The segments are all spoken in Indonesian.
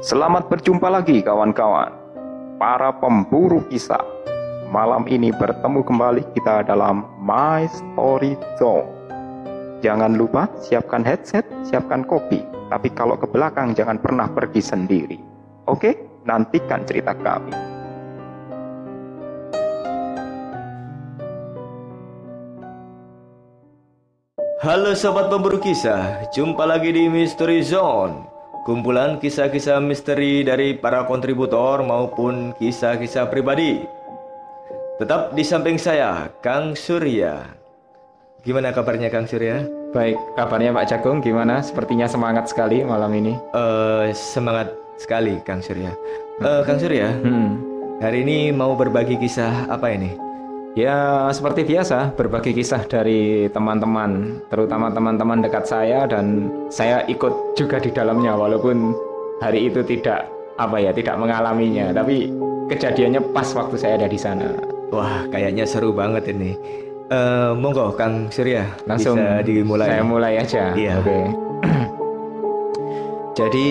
Selamat berjumpa lagi kawan-kawan, para pemburu kisah. Malam ini bertemu kembali kita dalam My Story Zone. Jangan lupa siapkan headset, siapkan kopi. Tapi kalau ke belakang jangan pernah pergi sendiri. Oke, nantikan cerita kami. Halo sobat pemburu kisah, jumpa lagi di Mystery Zone. Kumpulan kisah-kisah misteri dari para kontributor maupun kisah-kisah pribadi. Tetap di samping saya, Kang Surya. Gimana kabarnya Kang Surya? Baik, kabarnya Pak Jagung gimana? Sepertinya semangat sekali malam ini. Eh, semangat sekali Kang Surya. Eh, Kang Surya, Hmm. hari ini mau berbagi kisah apa ini? Ya, seperti biasa, berbagi kisah dari teman-teman, terutama teman-teman dekat saya dan saya ikut juga di dalamnya walaupun hari itu tidak apa ya, tidak mengalaminya, tapi kejadiannya pas waktu saya ada di sana. Wah, kayaknya seru banget ini. Eh, monggo Kang Surya, Langsung bisa dimulai. Saya mulai aja. Iya. Oke. Jadi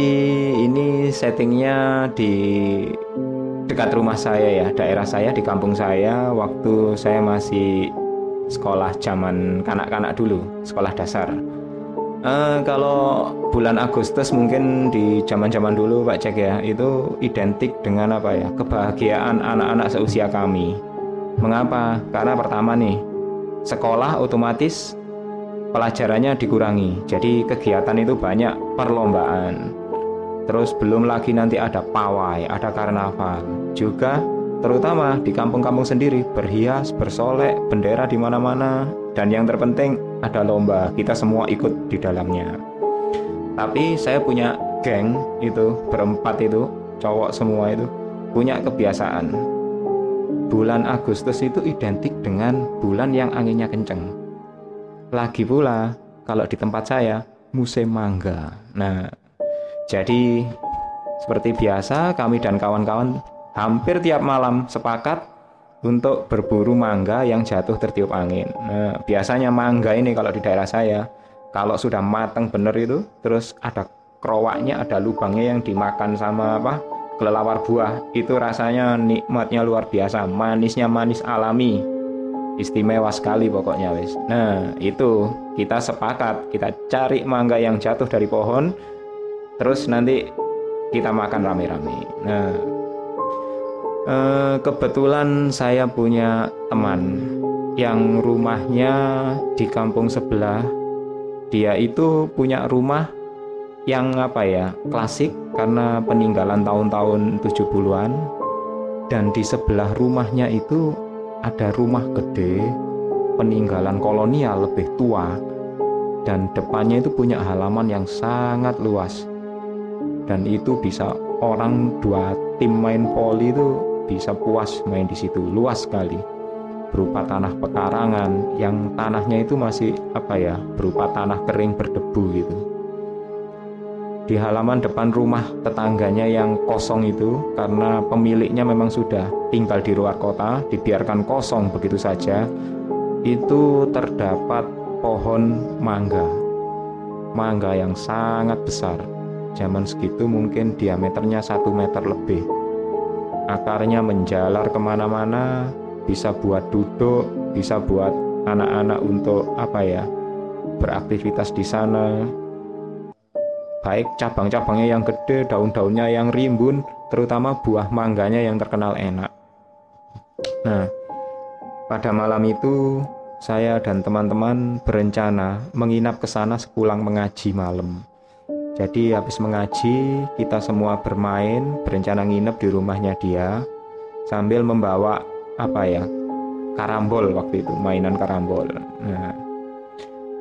ini settingnya di dekat rumah saya ya, daerah saya di kampung saya waktu saya masih sekolah zaman kanak-kanak dulu, sekolah dasar. Eh, kalau bulan Agustus mungkin di zaman-zaman dulu Pak Cek ya, itu identik dengan apa ya? Kebahagiaan anak-anak seusia kami. Mengapa? Karena pertama nih, sekolah otomatis pelajarannya dikurangi. Jadi kegiatan itu banyak perlombaan. Terus belum lagi nanti ada pawai, ada karnaval. Juga terutama di kampung-kampung sendiri berhias, bersolek, bendera di mana-mana dan yang terpenting ada lomba. Kita semua ikut di dalamnya. Tapi saya punya geng itu berempat itu cowok semua itu punya kebiasaan. Bulan Agustus itu identik dengan bulan yang anginnya kenceng. Lagi pula kalau di tempat saya musim mangga. Nah, jadi seperti biasa kami dan kawan-kawan hampir tiap malam sepakat untuk berburu mangga yang jatuh tertiup angin. Nah, biasanya mangga ini kalau di daerah saya kalau sudah matang bener itu terus ada krowaknya, ada lubangnya yang dimakan sama apa? kelelawar buah. Itu rasanya nikmatnya luar biasa, manisnya manis alami istimewa sekali pokoknya wis. Nah itu kita sepakat kita cari mangga yang jatuh dari pohon, terus nanti kita makan rame-rame. Nah eh, kebetulan saya punya teman yang rumahnya di kampung sebelah. Dia itu punya rumah yang apa ya klasik karena peninggalan tahun-tahun 70-an dan di sebelah rumahnya itu ada rumah gede peninggalan kolonial lebih tua dan depannya itu punya halaman yang sangat luas dan itu bisa orang dua tim main poli itu bisa puas main di situ luas sekali. Berupa tanah pekarangan yang tanahnya itu masih apa ya berupa tanah kering berdebu gitu. Di halaman depan rumah tetangganya yang kosong itu karena pemiliknya memang sudah tinggal di luar kota dibiarkan kosong begitu saja itu terdapat pohon mangga. Mangga yang sangat besar zaman segitu mungkin diameternya satu meter lebih akarnya menjalar ke mana-mana bisa buat duduk bisa buat anak-anak untuk apa ya beraktivitas di sana baik cabang-cabangnya yang gede, daun-daunnya yang rimbun, terutama buah mangganya yang terkenal enak. Nah, pada malam itu saya dan teman-teman berencana menginap ke sana sepulang mengaji malam. Jadi habis mengaji, kita semua bermain, berencana nginep di rumahnya dia sambil membawa apa ya? karambol waktu itu, mainan karambol. Nah,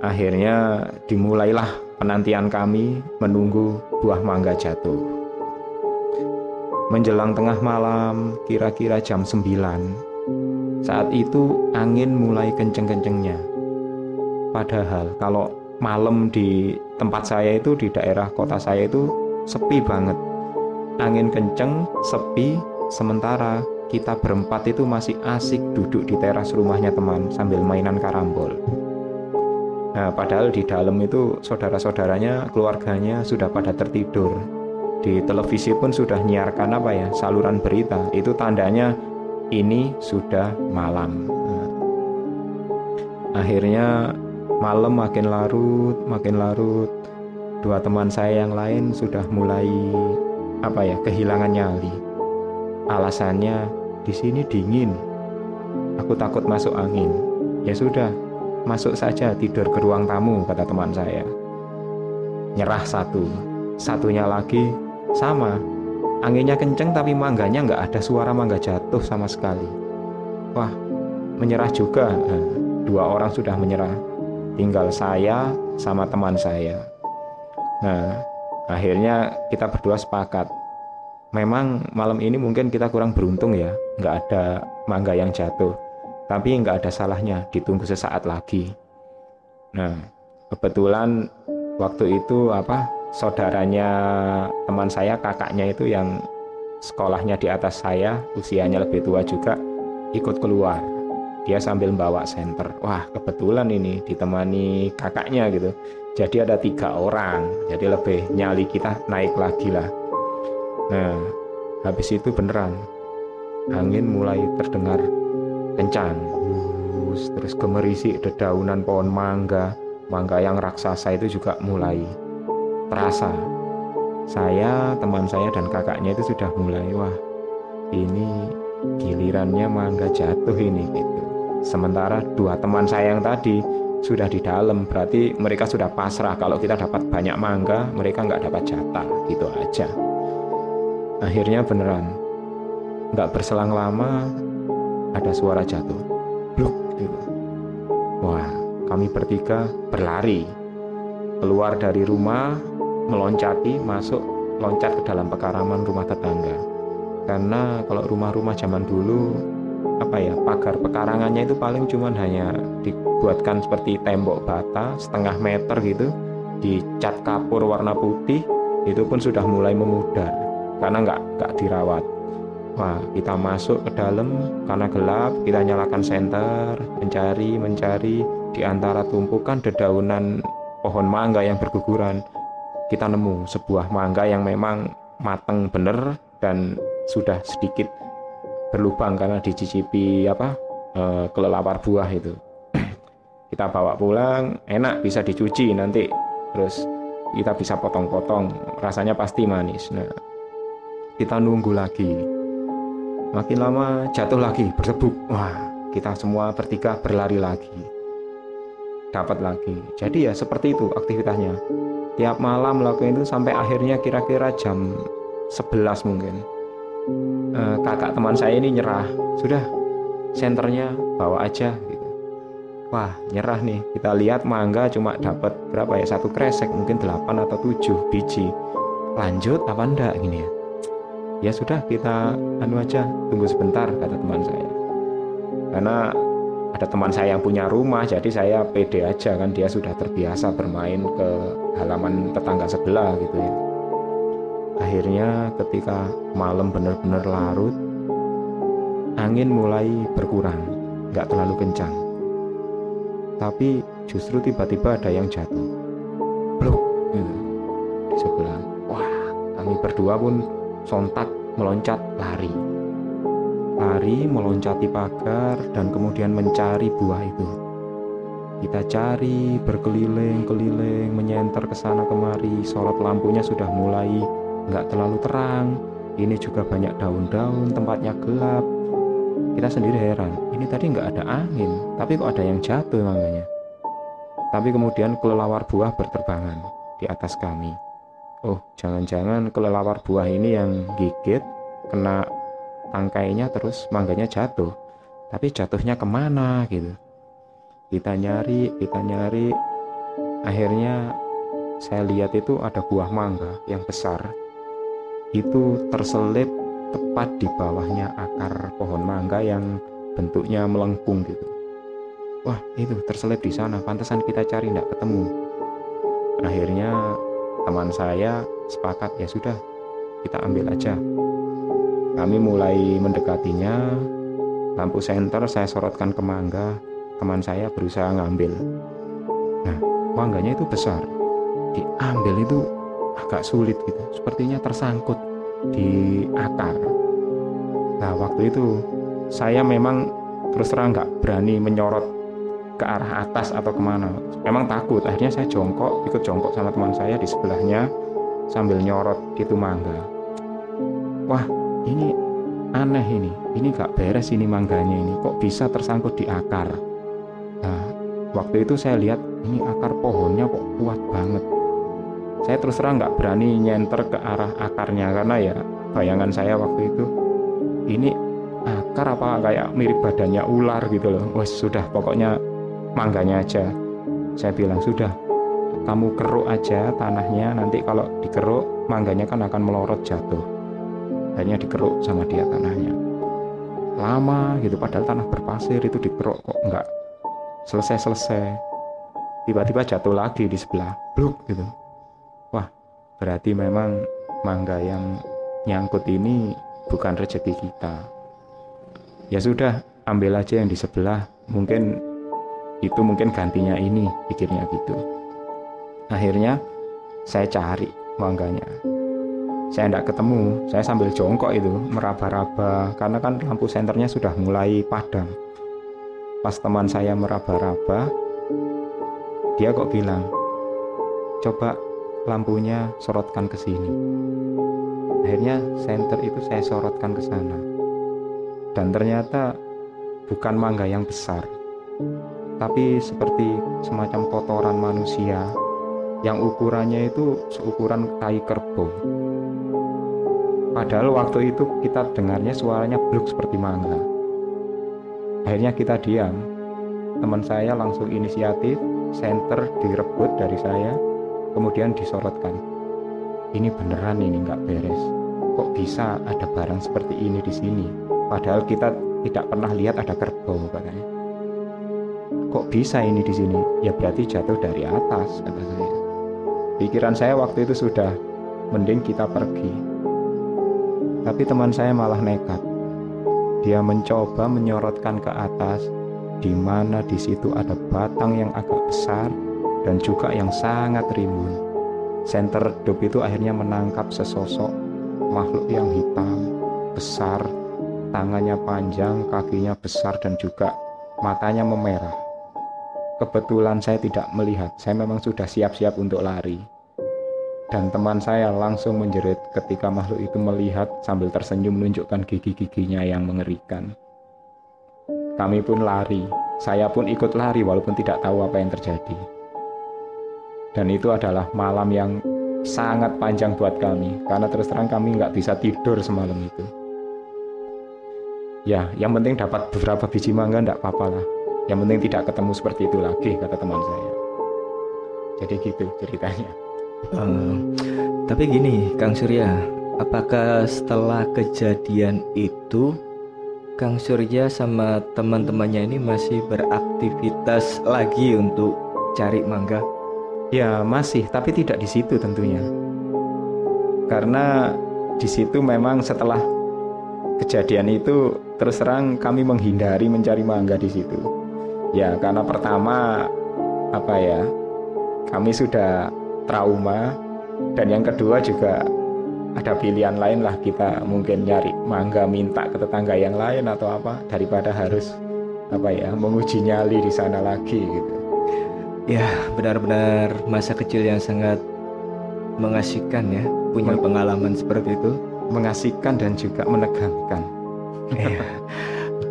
akhirnya dimulailah penantian kami menunggu buah mangga jatuh. Menjelang tengah malam, kira-kira jam 9, saat itu angin mulai kenceng-kencengnya. Padahal kalau malam di tempat saya itu di daerah kota saya itu sepi banget. Angin kenceng, sepi, sementara kita berempat itu masih asik duduk di teras rumahnya teman sambil mainan karambol. Nah, padahal di dalam itu saudara-saudaranya, keluarganya sudah pada tertidur. di televisi pun sudah nyiarkan apa ya saluran berita itu tandanya ini sudah malam nah, akhirnya malam makin larut makin larut. Dua teman saya yang lain sudah mulai apa ya kehilangan nyali. Alasannya di sini dingin. Aku takut masuk angin. Ya sudah masuk saja tidur ke ruang tamu kata teman saya. Nyerah satu. Satunya lagi sama. Anginnya kenceng tapi mangganya nggak ada suara mangga jatuh sama sekali. Wah menyerah juga. Dua orang sudah menyerah tinggal saya sama teman saya. Nah akhirnya kita berdua sepakat. Memang malam ini mungkin kita kurang beruntung ya nggak ada mangga yang jatuh tapi nggak ada salahnya ditunggu sesaat lagi. Nah kebetulan waktu itu apa saudaranya teman saya kakaknya itu yang sekolahnya di atas saya usianya lebih tua juga ikut keluar dia sambil bawa senter. Wah kebetulan ini ditemani kakaknya gitu. Jadi ada tiga orang. Jadi lebih nyali kita naik lagi lah. Nah habis itu beneran angin mulai terdengar kencang. Terus gemerisi dedaunan pohon mangga. Mangga yang raksasa itu juga mulai terasa. Saya, teman saya dan kakaknya itu sudah mulai wah ini gilirannya mangga jatuh ini. gitu. Sementara dua teman saya yang tadi sudah di dalam berarti mereka sudah pasrah kalau kita dapat banyak mangga mereka nggak dapat jatah gitu aja. Akhirnya beneran nggak berselang lama ada suara jatuh bluk gitu. Wah kami bertiga berlari keluar dari rumah meloncati masuk loncat ke dalam pekaraman rumah tetangga karena kalau rumah-rumah zaman dulu apa ya pagar pekarangannya itu paling cuman hanya dibuatkan seperti tembok bata setengah meter gitu dicat kapur warna putih itu pun sudah mulai memudar karena nggak nggak dirawat. Wah kita masuk ke dalam karena gelap kita nyalakan senter mencari mencari di antara tumpukan dedaunan pohon mangga yang berguguran kita nemu sebuah mangga yang memang mateng bener dan sudah sedikit berlubang karena dicicipi apa e, kelelawar buah itu. Kita bawa pulang enak bisa dicuci nanti. Terus kita bisa potong-potong rasanya pasti manis. Nah kita nunggu lagi. Makin lama jatuh lagi bersebuk wah kita semua bertiga berlari lagi. Dapat lagi. Jadi ya seperti itu aktivitasnya. Tiap malam melakukan itu sampai akhirnya kira-kira jam 11 mungkin e, kakak teman saya ini nyerah. Sudah senternya bawa aja gitu. Wah nyerah nih. Kita lihat mangga cuma dapat berapa ya? Satu kresek mungkin 8 atau 7 biji. Lanjut apa enggak gini ya? Ya sudah kita anu aja tunggu sebentar kata teman saya. Karena ada teman saya yang punya rumah jadi saya pede aja kan. Dia sudah terbiasa bermain ke halaman tetangga sebelah gitu ya akhirnya ketika malam benar-benar larut angin mulai berkurang nggak terlalu kencang. Tapi justru tiba-tiba ada yang jatuh. Blok gitu. Di sebelah. Wah kami berdua pun sontak meloncat lari. Lari meloncati pagar dan kemudian mencari buah itu. Kita cari berkeliling-keliling, menyenter ke sana kemari, sorot lampunya sudah mulai nggak terlalu terang. Ini juga banyak daun-daun, tempatnya gelap. Kita sendiri heran, ini tadi nggak ada angin, tapi kok ada yang jatuh manganya. Tapi kemudian kelelawar buah berterbangan di atas kami. Oh, jangan-jangan kelelawar buah ini yang gigit, kena tangkainya terus mangganya jatuh tapi jatuhnya ke mana gitu kita nyari kita nyari akhirnya saya lihat itu ada buah mangga yang besar itu terselip tepat di bawahnya akar pohon mangga yang bentuknya melengkung gitu wah itu terselip di sana pantesan kita cari tidak ketemu akhirnya teman saya sepakat ya sudah kita ambil aja kami mulai mendekatinya. Lampu senter saya sorotkan ke mangga. Teman saya berusaha ngambil. Nah, mangganya itu besar. Diambil itu agak sulit gitu. Sepertinya tersangkut di akar. Nah waktu itu saya memang terus terang nggak berani menyorot ke arah atas atau ke mana. Memang takut. Akhirnya saya jongkok ikut jongkok sama teman saya di sebelahnya sambil nyorot gitu mangga. Wah ini aneh ini. Ini gak beres ini mangganya ini. Kok bisa tersangkut di akar? Nah waktu itu saya lihat ini akar pohonnya kok kuat banget saya terus terang nggak berani nyenter ke arah akarnya karena ya bayangan saya waktu itu ini akar apa kayak mirip badannya ular gitu loh. Wes sudah pokoknya mangganya aja. Saya bilang sudah kamu keruk aja tanahnya nanti kalau dikeruk mangganya kan akan melorot jatuh. Akhirnya dikeruk sama dia tanahnya. Lama gitu padahal tanah berpasir itu dikeruk kok enggak selesai-selesai. Tiba-tiba jatuh lagi di sebelah bluk gitu berarti memang mangga yang nyangkut ini bukan rezeki kita. Ya sudah ambil aja yang di sebelah. Mungkin itu mungkin gantinya ini pikirnya gitu. Akhirnya saya cari mangganya. Saya tidak ketemu saya sambil jongkok itu meraba-raba. Karena kan lampu senternya sudah mulai padam. Pas teman saya meraba-raba dia kok bilang coba lampunya sorotkan ke sini akhirnya senter itu saya sorotkan ke sana dan ternyata bukan mangga yang besar tapi seperti semacam kotoran manusia yang ukurannya itu seukuran tai kerbau. Padahal waktu itu kita dengarnya suaranya bluk seperti mangga. Akhirnya kita diam. Teman saya langsung inisiatif, senter direbut dari saya, kemudian disorotkan. Ini beneran ini nggak beres. Kok bisa ada barang seperti ini di sini? Padahal kita tidak pernah lihat ada kerbau katanya kok bisa ini di sini? Ya berarti jatuh dari atas, kata saya. Pikiran saya waktu itu sudah mending kita pergi. Tapi teman saya malah nekat. Dia mencoba menyorotkan ke atas, di mana di situ ada batang yang agak besar dan juga yang sangat rimbun. Senter redup itu akhirnya menangkap sesosok makhluk yang hitam, besar, tangannya panjang, kakinya besar dan juga matanya memerah. Kebetulan saya tidak melihat, saya memang sudah siap-siap untuk lari. Dan teman saya langsung menjerit ketika makhluk itu melihat sambil tersenyum menunjukkan gigi-giginya yang mengerikan. Kami pun lari, saya pun ikut lari walaupun tidak tahu apa yang terjadi. Dan itu adalah malam yang sangat panjang buat kami, karena terus terang kami nggak bisa tidur semalam itu. Ya, yang penting dapat beberapa biji mangga nggak apa-apa lah. Yang penting tidak ketemu seperti itu lagi kata teman saya. Jadi gitu ceritanya. Um, tapi gini Kang Surya apakah setelah kejadian itu Kang Surya sama teman-temannya ini masih beraktivitas lagi untuk cari mangga ya masih tapi tidak di situ tentunya karena di situ memang setelah kejadian itu terus terang kami menghindari mencari mangga di situ Ya, karena pertama apa ya? Kami sudah trauma dan yang kedua juga ada pilihan lain lah kita mungkin nyari mangga minta ke tetangga yang lain atau apa daripada harus apa ya menguji nyali di sana lagi gitu. Ya benar-benar masa kecil yang sangat mengasihkan ya punya Men pengalaman seperti itu. Mengasihkan dan juga menegangkan. Iya.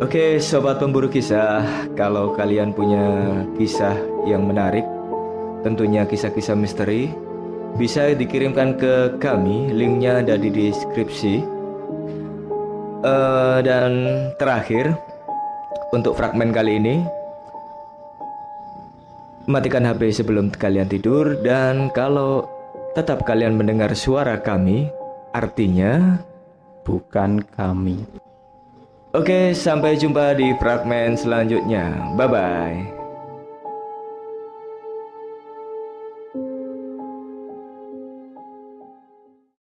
Oke, sobat pemburu kisah, kalau kalian punya kisah yang menarik, tentunya kisah-kisah misteri, bisa dikirimkan ke kami. Linknya ada di deskripsi. Uh, dan terakhir, untuk fragmen kali ini, matikan HP sebelum kalian tidur dan kalau tetap kalian mendengar suara kami, artinya bukan kami. Oke, sampai jumpa di fragmen selanjutnya. Bye bye.